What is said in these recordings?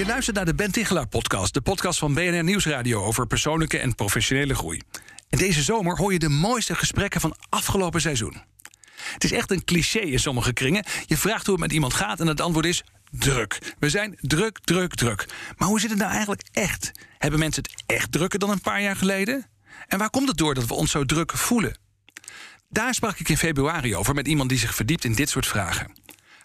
Je luistert naar de Ben Tichelaar podcast, de podcast van BNR Nieuwsradio over persoonlijke en professionele groei. En deze zomer hoor je de mooiste gesprekken van afgelopen seizoen. Het is echt een cliché in sommige kringen. Je vraagt hoe het met iemand gaat en het antwoord is druk. We zijn druk, druk, druk. Maar hoe zit het nou eigenlijk echt? Hebben mensen het echt drukker dan een paar jaar geleden? En waar komt het door dat we ons zo druk voelen? Daar sprak ik in februari over met iemand die zich verdiept in dit soort vragen.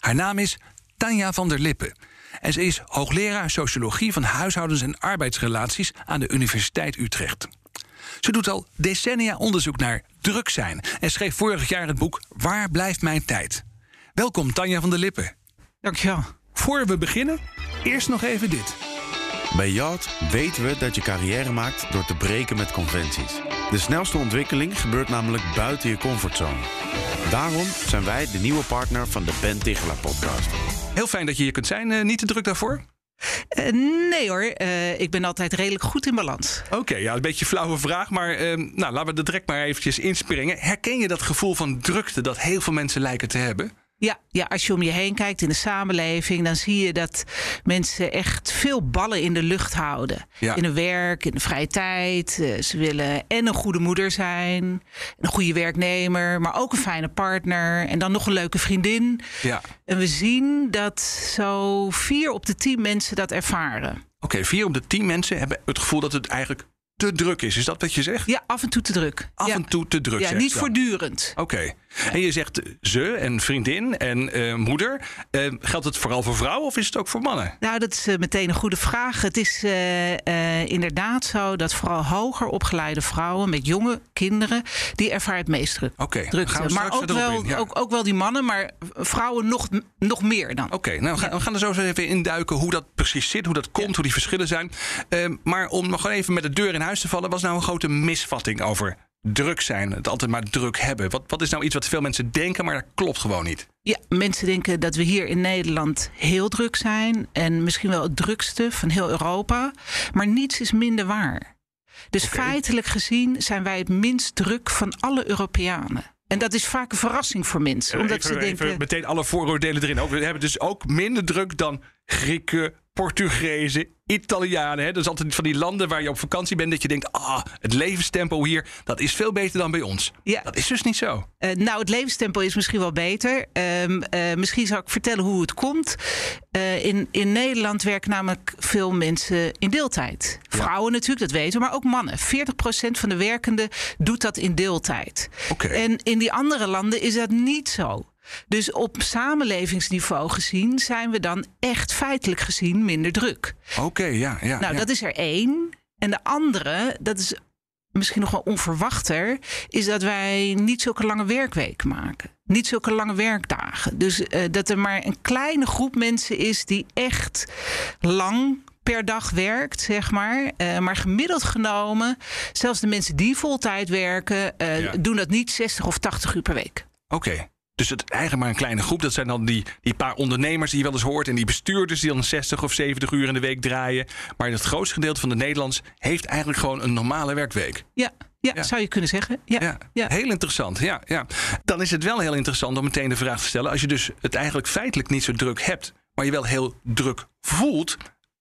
Haar naam is Tanja van der Lippen. En ze is hoogleraar sociologie van huishoudens en arbeidsrelaties aan de Universiteit Utrecht. Ze doet al decennia onderzoek naar druk zijn en schreef vorig jaar het boek Waar blijft mijn tijd? Welkom Tanja van der Lippen. Dankjewel. Voor we beginnen, eerst nog even dit. Bij Yacht weten we dat je carrière maakt door te breken met conventies. De snelste ontwikkeling gebeurt namelijk buiten je comfortzone. Daarom zijn wij de nieuwe partner van de Ben Tichelaar podcast. Heel fijn dat je hier kunt zijn. Eh, niet te druk daarvoor? Uh, nee hoor, uh, ik ben altijd redelijk goed in balans. Oké, okay, ja, een beetje een flauwe vraag, maar uh, nou, laten we er direct maar eventjes inspringen. Herken je dat gevoel van drukte dat heel veel mensen lijken te hebben? Ja, ja, als je om je heen kijkt in de samenleving, dan zie je dat mensen echt veel ballen in de lucht houden. Ja. In hun werk, in de vrije tijd. Uh, ze willen en een goede moeder zijn, een goede werknemer, maar ook een fijne partner en dan nog een leuke vriendin. Ja. En we zien dat zo vier op de tien mensen dat ervaren. Oké, okay, vier op de tien mensen hebben het gevoel dat het eigenlijk te druk is. Is dat wat je zegt? Ja, af en toe te druk. Af ja. en toe te druk. Ja, niet voortdurend. Oké. Okay. En je zegt ze en vriendin en uh, moeder. Uh, geldt het vooral voor vrouwen of is het ook voor mannen? Nou, dat is uh, meteen een goede vraag. Het is inderdaad zo dat vooral hoger opgeleide vrouwen met jonge kinderen, die ervaren het meest druk. Oké. Okay. Maar ook wel, in, ja. ook, ook wel die mannen, maar vrouwen nog, nog meer dan. Oké, okay, nou we gaan, we gaan er zo eens even induiken hoe dat precies zit, hoe dat komt, hoe die verschillen zijn. maar om nog even met de deur in huis te vallen, was nou een grote misvatting over druk zijn. Het altijd maar druk hebben. Wat, wat is nou iets wat veel mensen denken, maar dat klopt gewoon niet? Ja, mensen denken dat we hier in Nederland heel druk zijn. En misschien wel het drukste van heel Europa. Maar niets is minder waar. Dus okay. feitelijk gezien zijn wij het minst druk van alle Europeanen. En dat is vaak een verrassing voor mensen. Omdat even, ze denken. Even meteen alle vooroordelen erin. Ook, we hebben dus ook minder druk dan Grieken, Portugezen, Italianen. Hè? Dat is altijd van die landen waar je op vakantie bent. Dat je denkt, ah, het levenstempo hier, dat is veel beter dan bij ons. Ja. Dat is dus niet zo. Uh, nou, het levenstempo is misschien wel beter. Uh, uh, misschien zal ik vertellen hoe het komt. Uh, in, in Nederland werken namelijk veel mensen in deeltijd. Ja. Vrouwen natuurlijk, dat weten we, maar ook mannen. 40% van de werkenden doet dat in deeltijd. Oké. En in die andere landen is dat niet zo. Dus op samenlevingsniveau gezien zijn we dan echt feitelijk gezien minder druk. Oké, ja, ja. Nou, ja. dat is er één. En de andere, dat is misschien nog wel onverwachter, is dat wij niet zulke lange werkweken maken. Niet zulke lange werkdagen. Dus uh, dat er maar een kleine groep mensen is die echt lang per dag werkt, zeg maar. Uh, maar gemiddeld genomen, zelfs de mensen die voltijd werken, uh, Ja. doen dat niet 60 of 80 uur per week. Oké. Dus het eigenlijk maar een kleine groep. Dat zijn dan die, die paar ondernemers die je wel eens hoort. En die bestuurders die dan 60 of 70 uur in de week draaien. Maar het grootste gedeelte van de Nederlands heeft eigenlijk gewoon een normale werkweek. Ja, ja, Ja. zou je kunnen zeggen. Ja, Ja, ja. heel interessant. Ja, ja. Dan is het wel heel interessant om meteen de vraag te stellen. Als je dus het eigenlijk feitelijk niet zo druk hebt. Maar je wel heel druk voelt.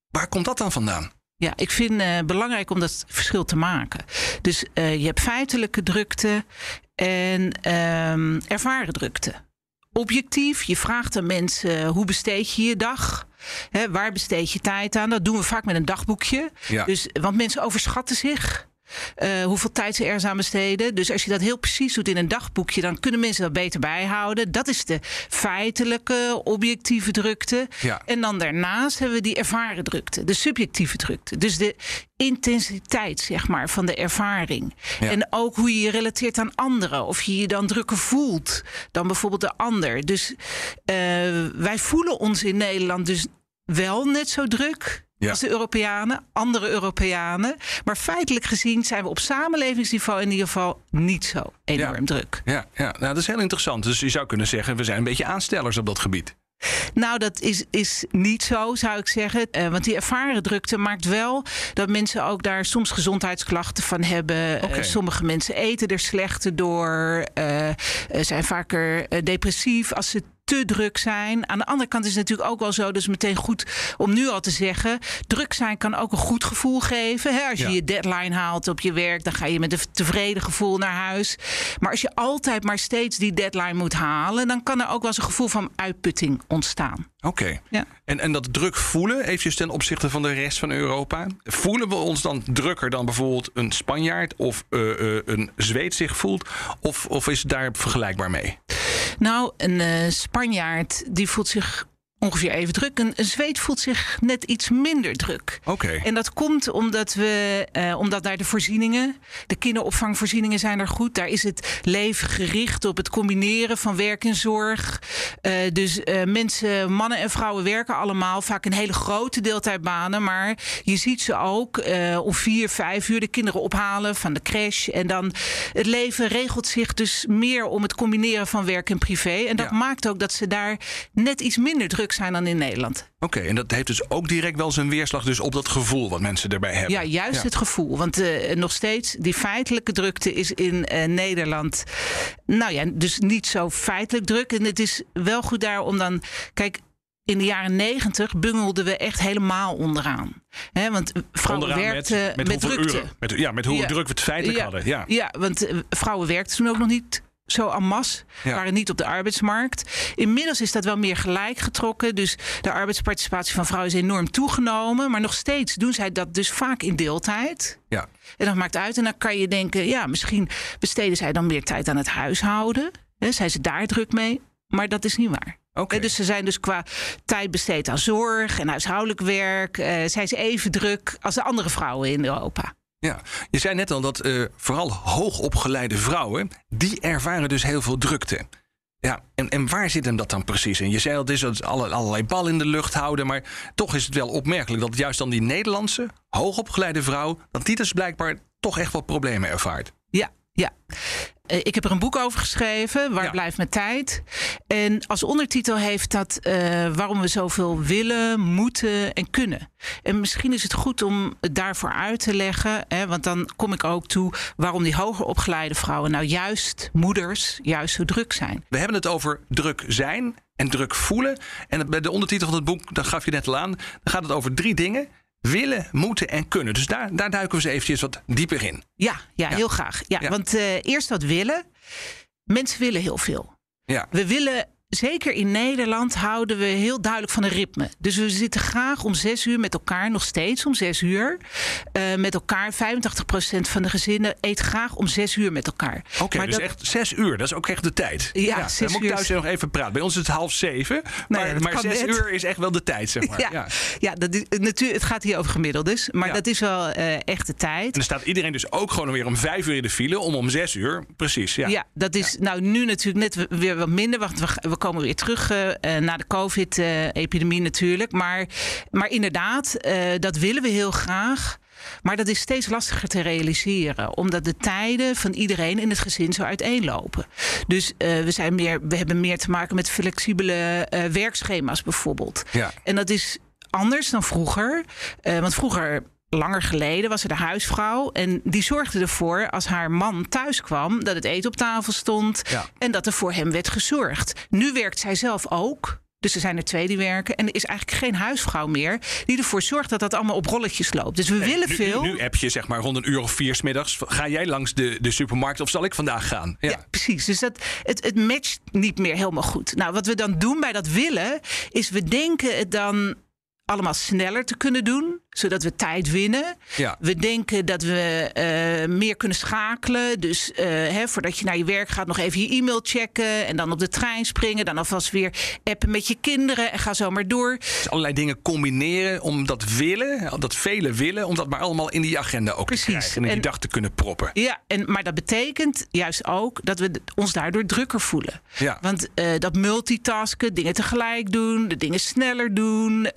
Waar komt dat dan vandaan? Ja, ik vind het belangrijk om dat verschil te maken. Dus uh, je hebt feitelijke drukte en um, ervaren drukte. Objectief, je vraagt aan mensen hoe besteed je je dag? Hè, waar besteed je tijd aan? Dat doen we vaak met een dagboekje. Ja. Dus, want mensen overschatten zich. Uh, hoeveel tijd ze er aan besteden. Dus als je dat heel precies doet in een dagboekje, dan kunnen mensen dat beter bijhouden. Dat is de feitelijke, objectieve drukte. Ja. En dan daarnaast hebben we die ervaren drukte, de subjectieve drukte. Dus de intensiteit, zeg maar, van de ervaring. Ja. En ook hoe je je relateert aan anderen. Of je je dan drukker voelt dan bijvoorbeeld de ander. Dus uh, wij voelen ons in Nederland dus wel net zo druk. Ja. als de Europeanen, andere Europeanen. Maar feitelijk gezien zijn we op samenlevingsniveau in ieder geval niet zo enorm Ja. druk. Ja, ja, nou, dat is heel interessant. Dus je zou kunnen zeggen, we zijn een beetje aanstellers op dat gebied. Nou, dat is, is niet zo, zou ik zeggen. Eh, want die ervaren drukte maakt wel dat mensen ook daar soms gezondheidsklachten van hebben. Eh, sommige mensen eten er slechter door, eh, zijn vaker depressief als ze te druk zijn. Aan de andere kant is het natuurlijk ook wel zo, dus meteen goed om nu al te zeggen, druk zijn kan ook een goed gevoel geven. Hè? Als je Ja. je deadline haalt op je werk, dan ga je met een tevreden gevoel naar huis. Maar als je altijd maar steeds die deadline moet halen, dan kan er ook wel eens een gevoel van uitputting ontstaan. Oké. Ja. En, en dat druk voelen, eventjes ten opzichte van de rest van Europa. Voelen we ons dan drukker dan bijvoorbeeld een Spanjaard of eh, eh, een Zweed zich voelt? Of, of is het daar vergelijkbaar mee? Nou, een eh, Spanjaard die voelt zich ongeveer even druk. Een, een Zweed voelt zich net iets minder druk. Oké. En dat komt omdat we, eh, omdat daar de voorzieningen, de kinderopvangvoorzieningen zijn er goed. Daar is het leven gericht op het combineren van werk en zorg. Eh, dus eh, mensen, mannen en vrouwen werken allemaal vaak in hele grote deeltijdbanen. Maar je ziet ze ook om vier, vijf uur de kinderen ophalen van de crash. En dan het leven regelt zich dus meer om het combineren van werk en privé. En dat Ja. maakt ook dat ze daar net iets minder druk zijn dan in Nederland. Oké, en dat heeft dus ook direct wel zijn weerslag dus op dat gevoel wat mensen erbij hebben. Ja, juist Ja. het gevoel. Want eh, nog steeds, die feitelijke drukte is in eh, Nederland. Nou ja, dus niet zo feitelijk druk. En het is wel goed daar om dan. Kijk. In de jaren negentig bungelden we echt helemaal onderaan. Hè, want vrouwen Onderaan werkten met, met, hoeveel drukte. uren? Met, ja, met hoe Ja. druk we het feitelijk hadden. Ja. ja, want eh, vrouwen werkten toen ook nog niet zo en masse. Ja. Waren niet op de arbeidsmarkt. Inmiddels is dat wel meer gelijk getrokken. Dus de arbeidsparticipatie van vrouwen is enorm toegenomen. Maar nog steeds doen zij dat dus vaak in deeltijd. Ja. En dat maakt uit. En dan kan je denken, ja, misschien besteden zij dan meer tijd aan het huishouden. Hè, zijn ze daar druk mee? Maar dat is niet waar. Oké. Hè, Dus ze zijn dus qua tijd besteed aan zorg en huishoudelijk werk. eh, zijn ze even druk als de andere vrouwen in Europa. Ja, je zei net al dat eh, vooral hoogopgeleide vrouwen, die ervaren dus heel veel drukte. Ja, en, en waar zit hem dat dan precies in? Je zei al, het is dat alle, allerlei bal in de lucht houden, maar toch is het wel opmerkelijk dat juist dan die Nederlandse hoogopgeleide vrouw, dat die dus blijkbaar toch echt wel problemen ervaart. Ja. Eh, ik heb er een boek over geschreven, Waar Ja. blijft mijn tijd? En als ondertitel heeft dat eh, waarom we zoveel willen, moeten en kunnen. En misschien is het goed om het daarvoor uit te leggen, hè, want dan kom ik ook toe waarom die hoger opgeleide vrouwen, nou juist moeders, juist zo druk zijn. We hebben het over druk zijn en druk voelen. En bij de ondertitel van het boek, dat gaf je net al aan, dan gaat het over drie dingen. Willen, moeten en kunnen. Dus daar, daar duiken we eens eventjes wat dieper in. Ja, ja, Ja. heel graag. Ja, Ja. Want eh, eerst wat willen. Mensen willen heel veel. Ja, We willen, zeker in Nederland, houden we heel duidelijk van een ritme. Dus we zitten graag om zes uur met elkaar, nog steeds om zes uur. Eh, met elkaar, 85% van de gezinnen eet graag om zes uur met elkaar. Oké, Maar dus dat- echt zes uur. Dat is ook echt de tijd. Ja, dan zes moet ik thuis is- nog even praten. Bij ons is het half zeven. Maar, dat maar kan zes net. uur is echt wel de tijd, zeg maar. Ja, Ja. ja. dat is, natuurlijk, het gaat hier over gemiddeldes. Maar Ja. dat is wel eh, echt de tijd. En dan staat iedereen dus ook gewoon weer om vijf uur in de file. Om om zes uur, precies. Ja. Ja, dat is nou nu natuurlijk net weer wat minder. Want we, we komen weer terug eh, eh, na de COVID-epidemie natuurlijk. Maar, maar inderdaad, eh, dat willen we heel graag. Maar dat is steeds lastiger te realiseren, omdat de tijden van iedereen in het gezin zo uiteenlopen. Dus we, zijn meer, we hebben meer te maken met flexibele werkschema's bijvoorbeeld. Ja. En dat is anders dan vroeger. Want vroeger, langer geleden, was er de huisvrouw. En die zorgde ervoor, als haar man thuis kwam, dat het eten op tafel stond. Ja. En dat er voor hem werd gezorgd. Nu werkt zij zelf ook. Dus er zijn er twee die werken. En er is eigenlijk geen huisvrouw meer die ervoor zorgt dat dat allemaal op rolletjes loopt. Dus we willen nu, veel. Nu, nu heb je zeg maar rond een uur of vier 's middags. Ga jij langs de, de supermarkt of zal ik vandaag gaan? Ja. precies. Dus dat, het, het matcht niet meer helemaal goed. Nou, wat we dan doen bij dat willen, is we denken het dan allemaal sneller te kunnen doen, zodat we tijd winnen. Ja. We denken dat we eh, meer kunnen schakelen. Dus eh, hè, voordat je naar je werk gaat, nog even je e-mail checken. En dan op de trein springen. Dan alvast weer appen met je kinderen. En ga zo maar door. Dus allerlei dingen combineren om dat willen, dat vele willen, om dat maar allemaal in die agenda ook Precies. te krijgen. En in die dag te kunnen proppen. Ja, en, maar dat betekent juist ook dat we ons daardoor drukker voelen. Ja. Want eh, dat multitasken, dingen tegelijk doen, de dingen sneller doen.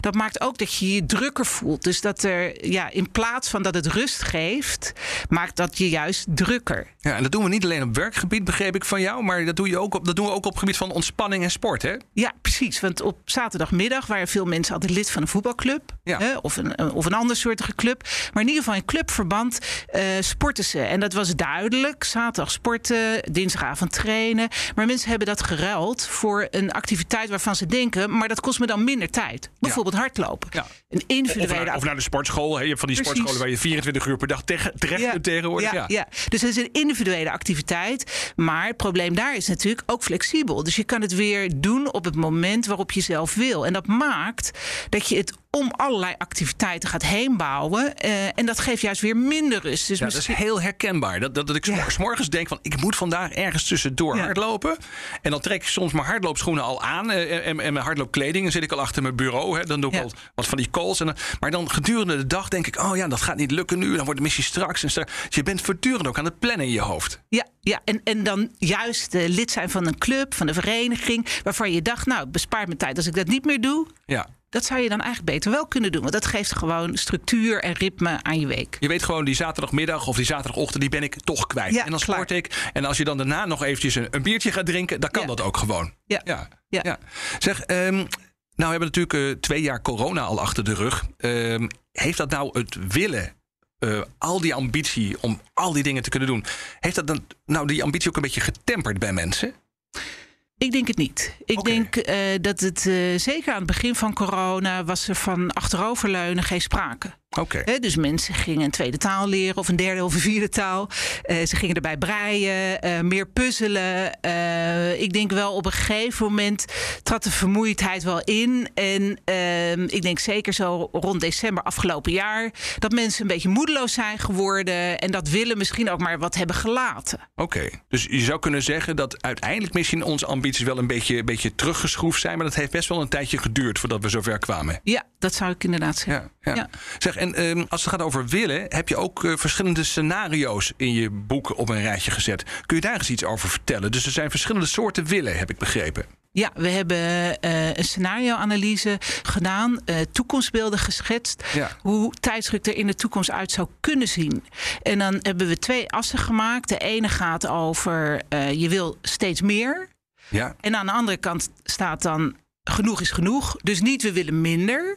dat maakt ook dat je je drukker voelt. Dus dat er, ja, in plaats van dat het rust geeft, maakt dat je juist drukker. Ja, en dat doen we niet alleen op werkgebied, begreep ik van jou, maar dat, doe je ook op, dat doen we ook op het gebied van ontspanning en sport, hè? Ja, precies. Want op zaterdagmiddag waren veel mensen altijd lid van een voetbalclub Ja. hè, of, een, of een andersoortige club. Maar in ieder geval in clubverband eh, sporten ze. En dat was duidelijk. Zaterdag sporten, dinsdagavond trainen. Maar mensen hebben dat geruild voor een activiteit waarvan ze denken, maar dat kost me dan minder tijd. Bijvoorbeeld hardlopen. Ja. Een Of individuele naar, of naar de sportschool. Hè? Je hebt van die Precies. sportscholen waar je 24 uur per dag terecht kunt tegenwoordig. Ja, ja. Dus het is een individuele activiteit. Maar het probleem daar is natuurlijk ook flexibel. Dus je kan het weer doen op het moment waarop je zelf wil. En dat maakt dat je het om allerlei activiteiten gaat heen bouwen. eh, en dat geeft juist weer minder rust. Dus Ja, dat is heel herkenbaar. Dat, dat, dat ik Ja. s morgens denk van ik moet vandaag ergens tussendoor Ja. hardlopen. En dan trek ik soms mijn hardloopschoenen al aan eh, en, en mijn hardloopkleding. En zit ik al achter mijn bureau. Hè. Dan doe ik al wat van die calls. En dan, maar dan gedurende de dag denk ik, oh ja, dat gaat niet lukken nu. Dan wordt de missie straks. En straks. Dus je bent voortdurend ook aan het plannen in je hoofd. Ja, ja en, en dan juist eh, lid zijn van een club, van een vereniging. waarvan je dacht, nou, het bespaart me tijd als ik dat niet meer doe. Ja. Dat zou je dan eigenlijk beter wel kunnen doen. Want dat geeft gewoon structuur en ritme aan je week. Je weet gewoon, die zaterdagmiddag of die zaterdagochtend, die ben ik toch kwijt. Ja, en dan sport ik. En als je dan daarna nog eventjes een, een biertje gaat drinken, dan kan Ja. dat ook gewoon. Ja. Ja. Ja. ja. Zeg, ehm, nou we hebben natuurlijk eh, twee jaar corona al achter de rug. Ehm, heeft dat nou het willen, eh, al die ambitie om al die dingen te kunnen doen, heeft dat dan nou die ambitie ook een beetje getemperd bij mensen? Ik denk het niet. Ik denk eh, dat het eh, zeker aan het begin van corona was er van achteroverleunen geen sprake. Oké. Dus mensen gingen een tweede taal leren of een derde of een vierde taal. Eh, ze gingen erbij breien, eh, meer puzzelen. Eh, ik denk wel op een gegeven moment trad de vermoeidheid wel in. En ehm, ik denk zeker zo rond december afgelopen jaar dat mensen een beetje moedeloos zijn geworden en dat willen misschien ook maar wat hebben gelaten. Oké, dus je zou kunnen zeggen dat uiteindelijk misschien onze ambities wel een beetje, een beetje teruggeschroefd zijn. Maar dat heeft best wel een tijdje geduurd voordat we zover kwamen. Ja, dat zou ik inderdaad zeggen. Ja, ja. Ja. Zeg, en ehm, als het gaat over willen, heb je ook eh, verschillende scenario's in je boek op een rijtje gezet. Kun je daar eens iets over vertellen? Dus er zijn verschillende soorten willen, heb ik begrepen. Ja, we hebben eh, een scenario-analyse gedaan, eh, toekomstbeelden geschetst. Ja. Hoe tijdsdruk er in de toekomst uit zou kunnen zien. En dan hebben we twee assen gemaakt. De ene gaat over je wil steeds meer. Ja, En aan de andere kant staat dan genoeg is genoeg. Dus niet we willen minder.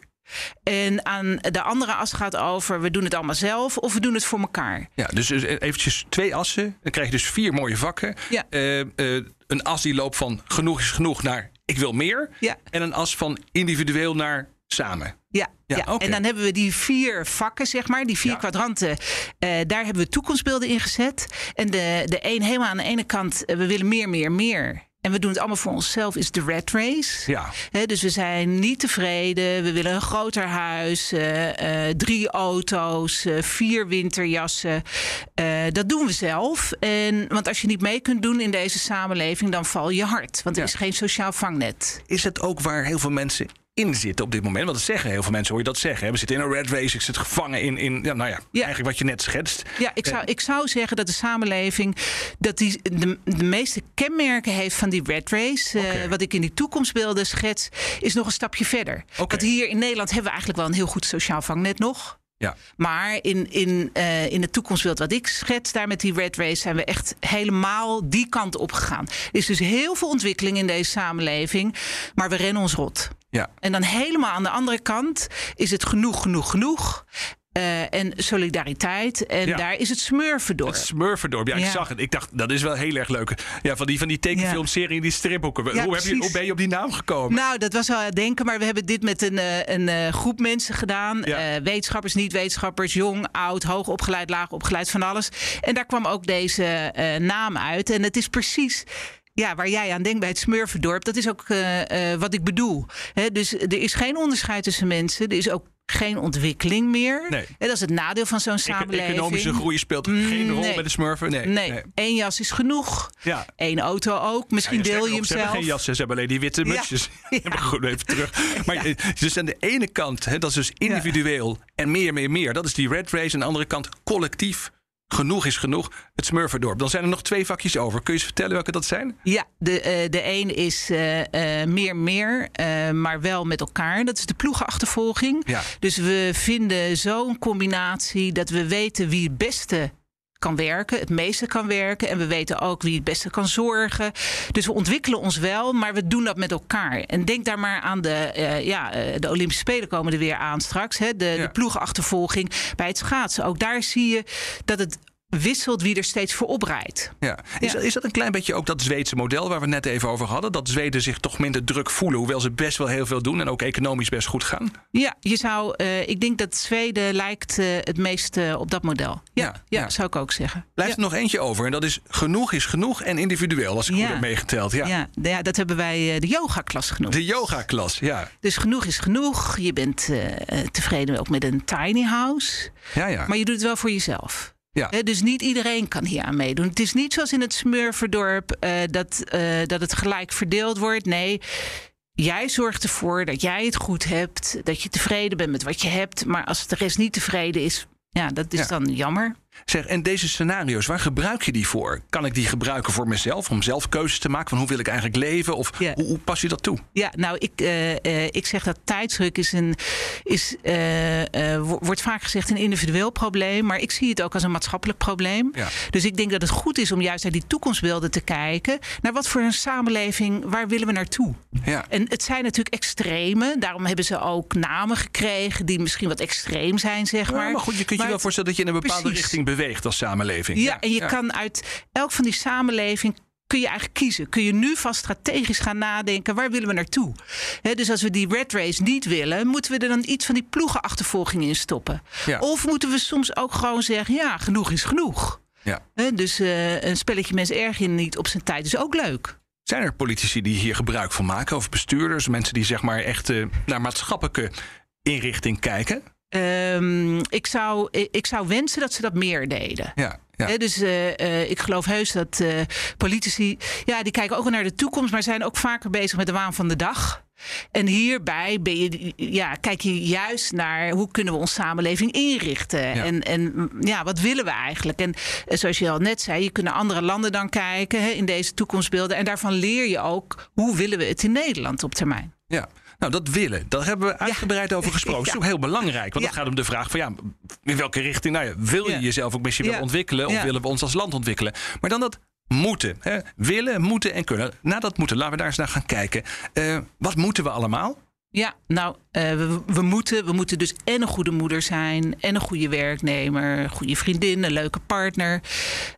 En aan de andere as gaat over we doen het allemaal zelf of we doen het voor elkaar. ja dus eh, eventjes twee assen. Dan krijg je dus vier mooie vakken. Ja. Eh, eh, een as die loopt van genoeg is genoeg naar ik wil meer. Ja. En een as van individueel naar samen. Ja, Ja, en dan hebben we die vier vakken, zeg maar, die vier Ja. kwadranten. eh, daar hebben we toekomstbeelden in gezet. En de, de een helemaal aan de ene kant, we willen meer, meer, meer. En we doen het allemaal voor onszelf, is de red race. Ja. Dus we zijn niet tevreden. We willen een groter huis, eh, eh, drie auto's, eh, vier winterjassen. Dat doen we zelf. En, want als je niet mee kunt doen in deze samenleving, dan val je hard. Want er Ja. is geen sociaal vangnet. Is het ook waar heel veel mensen in zitten op dit moment? Want dat zeggen heel veel mensen, hoor je dat zeggen. hè? We zitten in een red race, ik zit gevangen in, in ja, nou ja, Ja. eigenlijk wat je net schetst. Ja, ik zou, ik zou zeggen dat de samenleving dat die de, de meeste kenmerken heeft van die red race. Eh, wat ik in die toekomstbeelden schets, is nog een stapje verder. Oké. Want hier in Nederland hebben we eigenlijk wel een heel goed sociaal vangnet nog. Ja. Maar in, in, eh, in het toekomstbeeld wat ik schets, daar met die red race, zijn we echt helemaal die kant op gegaan. Er is dus heel veel ontwikkeling in deze samenleving, maar we rennen ons rot. Ja. En dan helemaal aan de andere kant is het genoeg, genoeg, genoeg. Eh, en solidariteit. En Ja. daar is het smurfen door. Het Smurfendorp, ja, ik Ja. zag het. Ik dacht, dat is wel heel erg leuk. Ja, van die, van die tekenfilmserie, die stripboeken. Hoe, heb je, hoe ben je op die naam gekomen? Nou, dat was wel het denken, maar we hebben dit met een, eh, een eh, groep mensen gedaan. Wetenschappers, niet-wetenschappers, jong, oud, hoog opgeleid, laag opgeleid, van alles. En daar kwam ook deze naam uit. En het is precies. Ja, waar jij aan denkt bij het Smurfendorp, dat is ook wat ik bedoel. Dus er is geen onderscheid tussen mensen. Er is ook geen ontwikkeling meer. Nee. Dat is het nadeel van zo'n samenleving. Economische groei speelt geen rol nee. bij de smurfen. Nee. Nee, één jas is genoeg. Ja. Eén auto ook. Misschien Ja, deel je hem nog, ze hebben zelf. geen jassen, ze hebben alleen die witte Ja. mutsjes. Ja. Goed, even terug. Maar eh, dus aan de ene kant, hè, dat is dus individueel en meer, meer, meer. Dat is die red race. En aan de andere kant collectief genoeg is genoeg, het Smurfendorp. Dan zijn er nog twee vakjes over. Kun je eens vertellen welke dat zijn? Ja, de, uh, de een is uh, uh, meer meer, maar wel met elkaar. Dat is de ploegenachtervolging. Ja. Dus we vinden zo'n combinatie dat we weten wie het beste kan werken, het meeste kan werken. En we weten ook wie het beste kan zorgen. Dus we ontwikkelen ons wel, maar we doen dat met elkaar. En denk daar maar aan de, uh, ja, de Olympische Spelen komen er weer aan straks. Hè? De, Ja. de ploegenachtervolging bij het schaatsen. Ook daar zie je dat het wisselt wie er steeds voor oprijdt. Ja. Is, Ja. is dat een klein beetje ook dat Zweedse model waar we het net even over hadden? Dat Zweden zich toch minder druk voelen, hoewel ze best wel heel veel doen en ook economisch best goed gaan? Ja, je zou, eh, ik denk dat Zweden lijkt eh, het meest eh, op dat model. Ja, Ja, ja, ja. zou ik ook zeggen. Blijft er nog eentje over en dat is genoeg is genoeg en individueel, als ik goed heb meegeteld. Ja. Ja. dat hebben wij de yoga-klas genoemd. De yoga-klas, ja. Dus genoeg is genoeg. Je bent tevreden ook met een tiny house. Ja, ja. Maar je doet het wel voor jezelf. Ja. Dus niet iedereen kan hier aan meedoen. Het is niet zoals in het Smurfendorp eh, dat, eh, dat het gelijk verdeeld wordt. Nee, jij zorgt ervoor dat jij het goed hebt. Dat je tevreden bent met wat je hebt. Maar als de rest niet tevreden is, ja, dat is Ja. dan jammer. Zeg, en deze scenario's, waar gebruik je die voor? Kan ik die gebruiken voor mezelf, om zelf keuzes te maken van hoe wil ik eigenlijk leven? Of Ja. hoe, hoe pas je dat toe? Ja, nou, ik, eh, eh, ik zeg dat tijdsdruk is een, is, eh, wo- wordt vaak gezegd een individueel probleem. Maar ik zie het ook als een maatschappelijk probleem. Ja. Dus ik denk dat het goed is om juist naar die toekomstbeelden te kijken. Naar wat voor een samenleving, waar willen we naartoe? Ja. En het zijn natuurlijk extreme. Daarom hebben ze ook namen gekregen die misschien wat extreem zijn, zeg maar. Maar, goed, je kunt je wel voorstellen dat je in een bepaalde Precies. richting beweegt als samenleving. Ja, en je kan uit elk van die samenleving kun je eigenlijk kiezen. Kun je nu vast strategisch gaan nadenken, waar willen we naartoe? Hè, dus als we die red race niet willen, moeten we er dan iets van die ploegenachtervolging in stoppen? Ja. Of moeten we soms ook gewoon zeggen, ja, genoeg is genoeg. Ja. Hè, dus eh, een spelletje mensen erg je niet op zijn tijd is ook leuk. Zijn er politici die hier gebruik van maken? Of bestuurders, mensen die zeg maar echt eh, naar maatschappelijke inrichting kijken? Ehm, ik, zou, ik zou wensen dat ze dat meer deden. Ja, dus eh, eh, ik geloof heus dat eh, politici, ja, die kijken ook wel naar de toekomst, maar zijn ook vaker bezig met de waan van de dag. En hierbij ben je, ja, kijk je juist naar hoe kunnen we onze samenleving inrichten. Ja. En, en ja, wat willen we eigenlijk? En eh, zoals je al net zei, je kunt naar andere landen dan kijken hè, in deze toekomstbeelden. En daarvan leer je ook hoe willen we het in Nederland op termijn. ja. Nou, dat willen, daar hebben we uitgebreid over gesproken. Dat is ook heel belangrijk. Want het gaat om de vraag van ja, in welke richting nou ja, wil je jezelf ook misschien wel ontwikkelen? Of willen we ons als land ontwikkelen? Maar dan dat moeten. Hè? Willen, moeten en kunnen. Na dat moeten, laten we daar eens naar gaan kijken. Eh, wat moeten we allemaal? Ja, nou, eh, we, we, moeten, we moeten dus en een goede moeder zijn, en een goede werknemer, een goede vriendin, een leuke partner.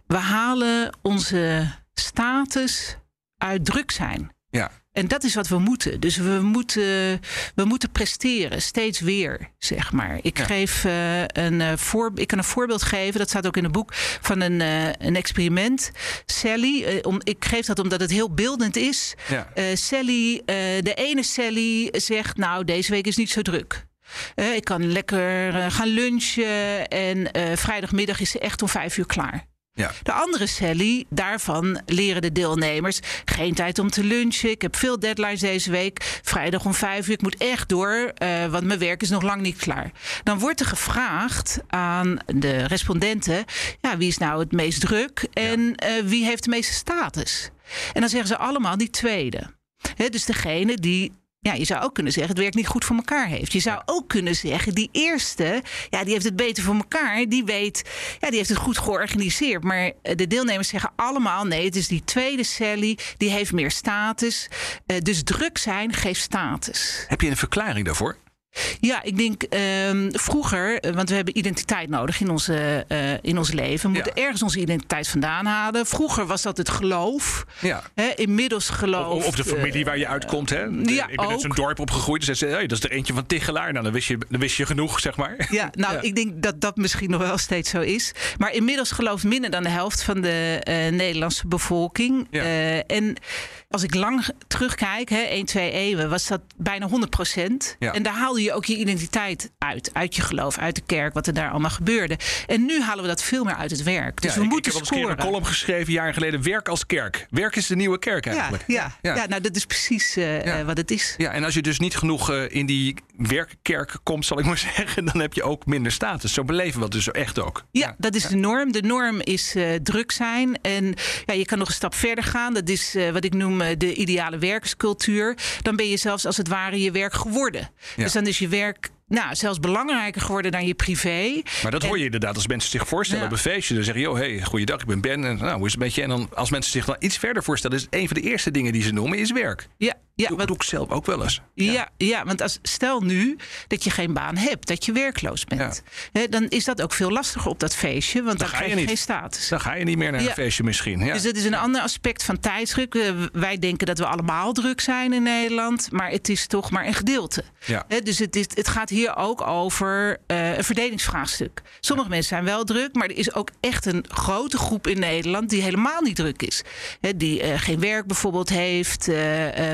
We halen onze status uit druk zijn. Ja. En dat is wat we moeten. Dus we moeten, we moeten presteren, steeds weer, zeg maar. Ik, Ja. geef, eh, een, eh, voor, ik kan een voorbeeld geven, dat staat ook in het boek, van een, eh, een experiment. Sally, om, ik geef dat omdat het heel beeldend is. Ja. Sally, de ene Sally zegt, nou, deze week is niet zo druk. Ik kan lekker gaan lunchen en eh, vrijdagmiddag is ze echt om vijf uur klaar. Ja. De andere Sally, daarvan leren de deelnemers geen tijd om te lunchen. Ik heb veel deadlines deze week. Vrijdag om vijf uur. Ik moet echt door, eh, want mijn werk is nog lang niet klaar. Dan wordt er gevraagd aan de respondenten: ja, wie is nou het meest druk en eh, wie heeft de meeste status? En dan zeggen ze allemaal die tweede. Dus degene die. Ja, je zou ook kunnen zeggen, het werk niet goed voor elkaar heeft. Je zou ook kunnen zeggen, die eerste, ja, die heeft het beter voor elkaar. Die weet, ja, die heeft het goed georganiseerd. Maar eh, de deelnemers zeggen allemaal, nee, het is die tweede Sally, die heeft meer status. Eh, dus druk zijn geeft status. Heb je een verklaring daarvoor? Ja, ik denk ehm, vroeger, eh, want we hebben identiteit nodig in, onze, eh, in ons leven. We moeten Ja. ergens onze identiteit vandaan halen. Vroeger was dat het geloof. Ja. Hè, inmiddels geloof. Of, of de familie waar je uitkomt. Hè? De- ja, ik ben uit ook. zo'n dorp opgegroeid. Dus ze hey, dat is er eentje van Tichelaar. Nou, dan wist je, dan wist je genoeg, zeg maar. Ja, nou, Ja. ik denk dat dat misschien nog wel steeds zo is. Maar inmiddels gelooft minder dan de helft van de eh, Nederlandse bevolking. Eh, en als ik lang terugkijk, hè, 1, 2 eeuwen, was dat bijna 100 procent. En daar haal je haalde je ook je identiteit uit. Uit je geloof, uit de kerk, wat er daar allemaal gebeurde. En nu halen we dat veel meer uit het werk. Dus Ja, we ik, moeten ik heb een keer scoren. een column geschreven, jaren geleden. Werk als kerk. Werk is de nieuwe kerk eigenlijk. ja, ja. Ja. nou dat is precies eh, eh, wat het is. Ja, en als je dus niet genoeg eh, in die werkkerk komt, zal ik maar zeggen, dan heb je ook minder status. Zo beleven we het dus echt ook. Ja, dat is de norm. De norm is druk zijn. En ja, je kan nog een stap verder gaan. Dat is wat ik noem de ideale werkscultuur. Dan ben je zelfs als het ware je werk geworden. Ja. Dus dan is je werk nou, zelfs belangrijker geworden dan je privé. Maar dat hoor je inderdaad als mensen zich voorstellen Ja. op een feestje. Dan zeggen, joh, hey, goeiedag, ik ben Ben. En nou, hoe is het met je? En dan, als mensen zich dan iets verder voorstellen, is een van de eerste dingen die ze noemen, is werk. Ja, ja, dat wat- doe ik zelf ook wel eens. Ja, ja. want als, stel nu dat je geen baan hebt, dat je werkloos bent. Hè, dan is dat ook veel lastiger op dat feestje, want dan, ga krijg je geen status. Dan ga je niet meer naar een feestje misschien. Ja. Dus dat is een ander aspect van tijdsdruk. Eh, wij denken dat we allemaal druk zijn in Nederland, maar het is toch maar een gedeelte. Hè, dus het, is, het gaat hier ook over eh, een verdelingsvraagstuk. Sommige mensen zijn wel druk, maar er is ook echt een grote groep in Nederland die helemaal niet druk is. Hè, die eh, geen werk bijvoorbeeld heeft,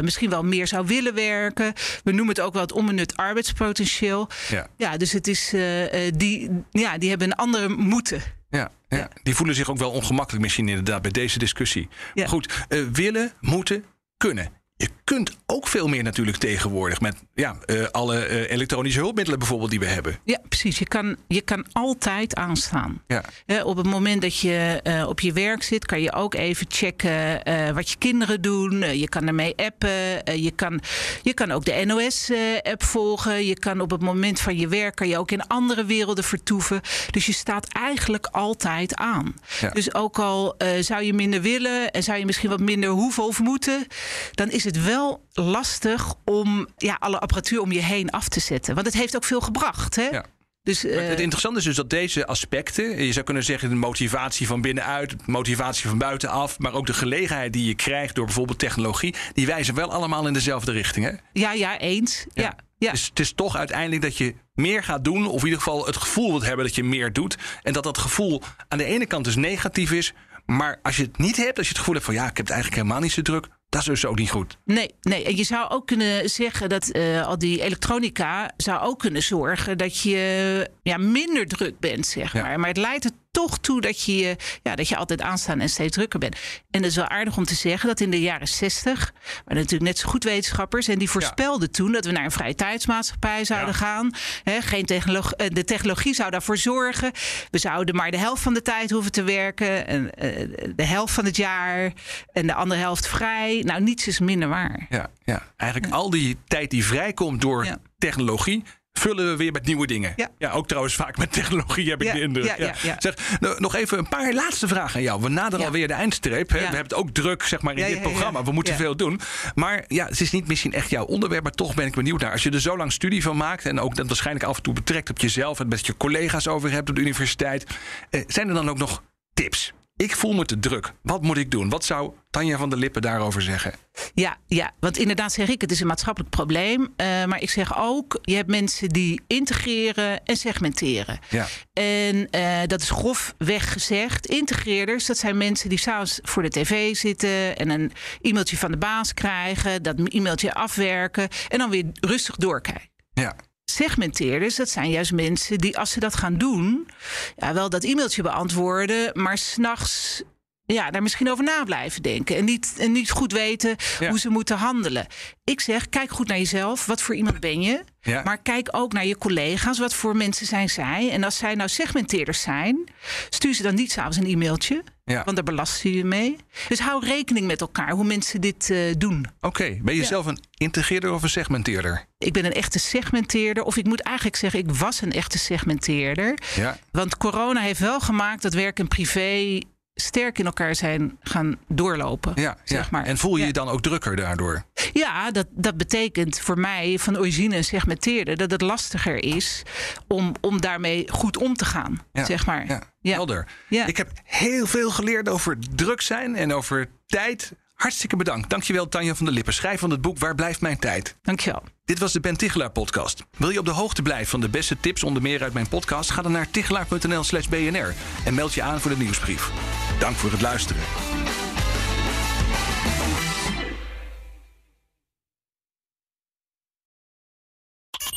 misschien wel meer zou willen werken. We noemen het ook wel het onbenut arbeidspotentieel. Ja. Ja, dus het is, eh, eh, die, ja, die hebben een andere moeten. Ja, ja. die voelen zich ook wel ongemakkelijk misschien inderdaad bij deze discussie. Ja. Goed, eh, willen, moeten, kunnen. Je kunt ook veel meer natuurlijk tegenwoordig met ja, eh, alle eh, elektronische hulpmiddelen bijvoorbeeld die we hebben. Ja, precies. Je kan, je kan altijd aanstaan. Ja. Hè, op het moment dat je eh, op je werk zit, kan je ook even checken eh, wat je kinderen doen. Eh, je kan ermee appen. Eh, je, kan, je kan ook de NOS-app volgen. Je kan op het moment van je werk kan je ook in andere werelden vertoeven. Dus je staat eigenlijk altijd aan. Ja. Dus ook al eh, zou je minder willen en zou je misschien wat minder hoeven of moeten, dan is het wel lastig om ja, alle apparatuur om je heen af te zetten. Want het heeft ook veel gebracht. Hè? Ja. Dus, Maar eh, het interessante is dus dat deze aspecten, je zou kunnen zeggen de motivatie van binnenuit, motivatie van buitenaf, maar ook de gelegenheid die je krijgt door bijvoorbeeld technologie, die wijzen wel allemaal in dezelfde richting. Hè? ja, ja, eens. Ja. Ja. Dus het is toch uiteindelijk dat je meer gaat doen, of in ieder geval het gevoel wilt hebben dat je meer doet. En dat dat gevoel aan de ene kant dus negatief is, maar als je het niet hebt, als je het gevoel hebt van ja, ik heb het eigenlijk helemaal niet zo druk, dat is dus ook niet goed. Nee, nee, en je zou ook kunnen zeggen dat eh, al die elektronica zou ook kunnen zorgen dat je ja, minder druk bent, zeg Ja. maar. Maar het leidt er toch toe dat je, ja, dat je altijd aanstaan en steeds drukker bent. En het is wel aardig om te zeggen dat in de jaren 60 waren natuurlijk net zo goed wetenschappers en die voorspelden toen dat we naar een vrije tijdsmaatschappij zouden Ja. gaan. Hè, geen technolog- eh, de technologie zou daarvoor zorgen. We zouden maar de helft van de tijd hoeven te werken, en, eh, de helft van het jaar en de andere helft vrij. Nou, niets is minder waar. Ja, ja. eigenlijk al die tijd die vrijkomt door technologie. Vullen we weer met nieuwe dingen. Ja. ook trouwens vaak met technologie heb ik Ja, de indruk. ja. Zeg, nou, nog even een paar laatste vragen aan jou. We naderen alweer de eindstreep. Hè? We hebben het ook druk zeg maar, in dit programma. We moeten veel doen. Maar ja, het is niet misschien echt jouw onderwerp. Maar toch ben ik benieuwd naar. Als je er zo lang studie van maakt. En ook dat waarschijnlijk af en toe betrekt op jezelf. En met je collega's over hebt op de universiteit. Eh, zijn er dan ook nog tips? Ik voel me te druk. Wat moet ik doen? Wat zou Tanja van der Lippen daarover zeggen? Ja, ja, want inderdaad zeg ik, het is een maatschappelijk probleem. Eh, maar ik zeg ook, je hebt mensen die integreren en segmenteren. Ja. En eh, dat is grofweg gezegd. Integreerders, dat zijn mensen die s'avonds voor de tv zitten... en een e-mailtje van de baas krijgen, dat e-mailtje afwerken... en dan weer rustig doorkijken. Ja. Segmenteerders, dat zijn juist mensen die als ze dat gaan doen... Ja, wel dat e-mailtje beantwoorden, maar s'nachts... Ja, daar misschien over na blijven denken. En niet, en niet goed weten Ja. hoe ze moeten handelen. Ik zeg, kijk goed naar jezelf. Wat voor iemand ben je? Ja. Maar kijk ook naar je collega's. Wat voor mensen zijn zij? En als zij nou segmenteerders zijn... stuur ze dan niet s'avonds een e-mailtje. Ja. Want daar belast je je mee. Dus hou rekening met elkaar hoe mensen dit eh, doen. Oké, ben je zelf een integreerder of een segmenteerder? Ik ben een echte segmenteerder. Of ik moet eigenlijk zeggen, ik was een echte segmenteerder. Ja. Want corona heeft wel gemaakt dat werk en privé sterk in elkaar zijn gaan doorlopen. Ja, zeg ja. maar. En voel je Ja. je dan ook drukker daardoor? Ja, dat, dat betekent voor mij van origine segmenteerde dat het lastiger is om, om daarmee goed om te gaan. Ja, Zeg maar. Ja, helder. Ja. Ik heb heel veel geleerd over druk zijn en over tijd. Hartstikke bedankt. Dankjewel Tanja van der Lippen, schrijf van het boek Waar blijft mijn tijd? Dankjewel. Dit was de Ben Tichelaar podcast. Wil je op de hoogte blijven van de beste tips onder meer uit mijn podcast? Ga dan naar tichelaar.nl slash bnr en meld je aan voor de nieuwsbrief. Dank voor het luisteren.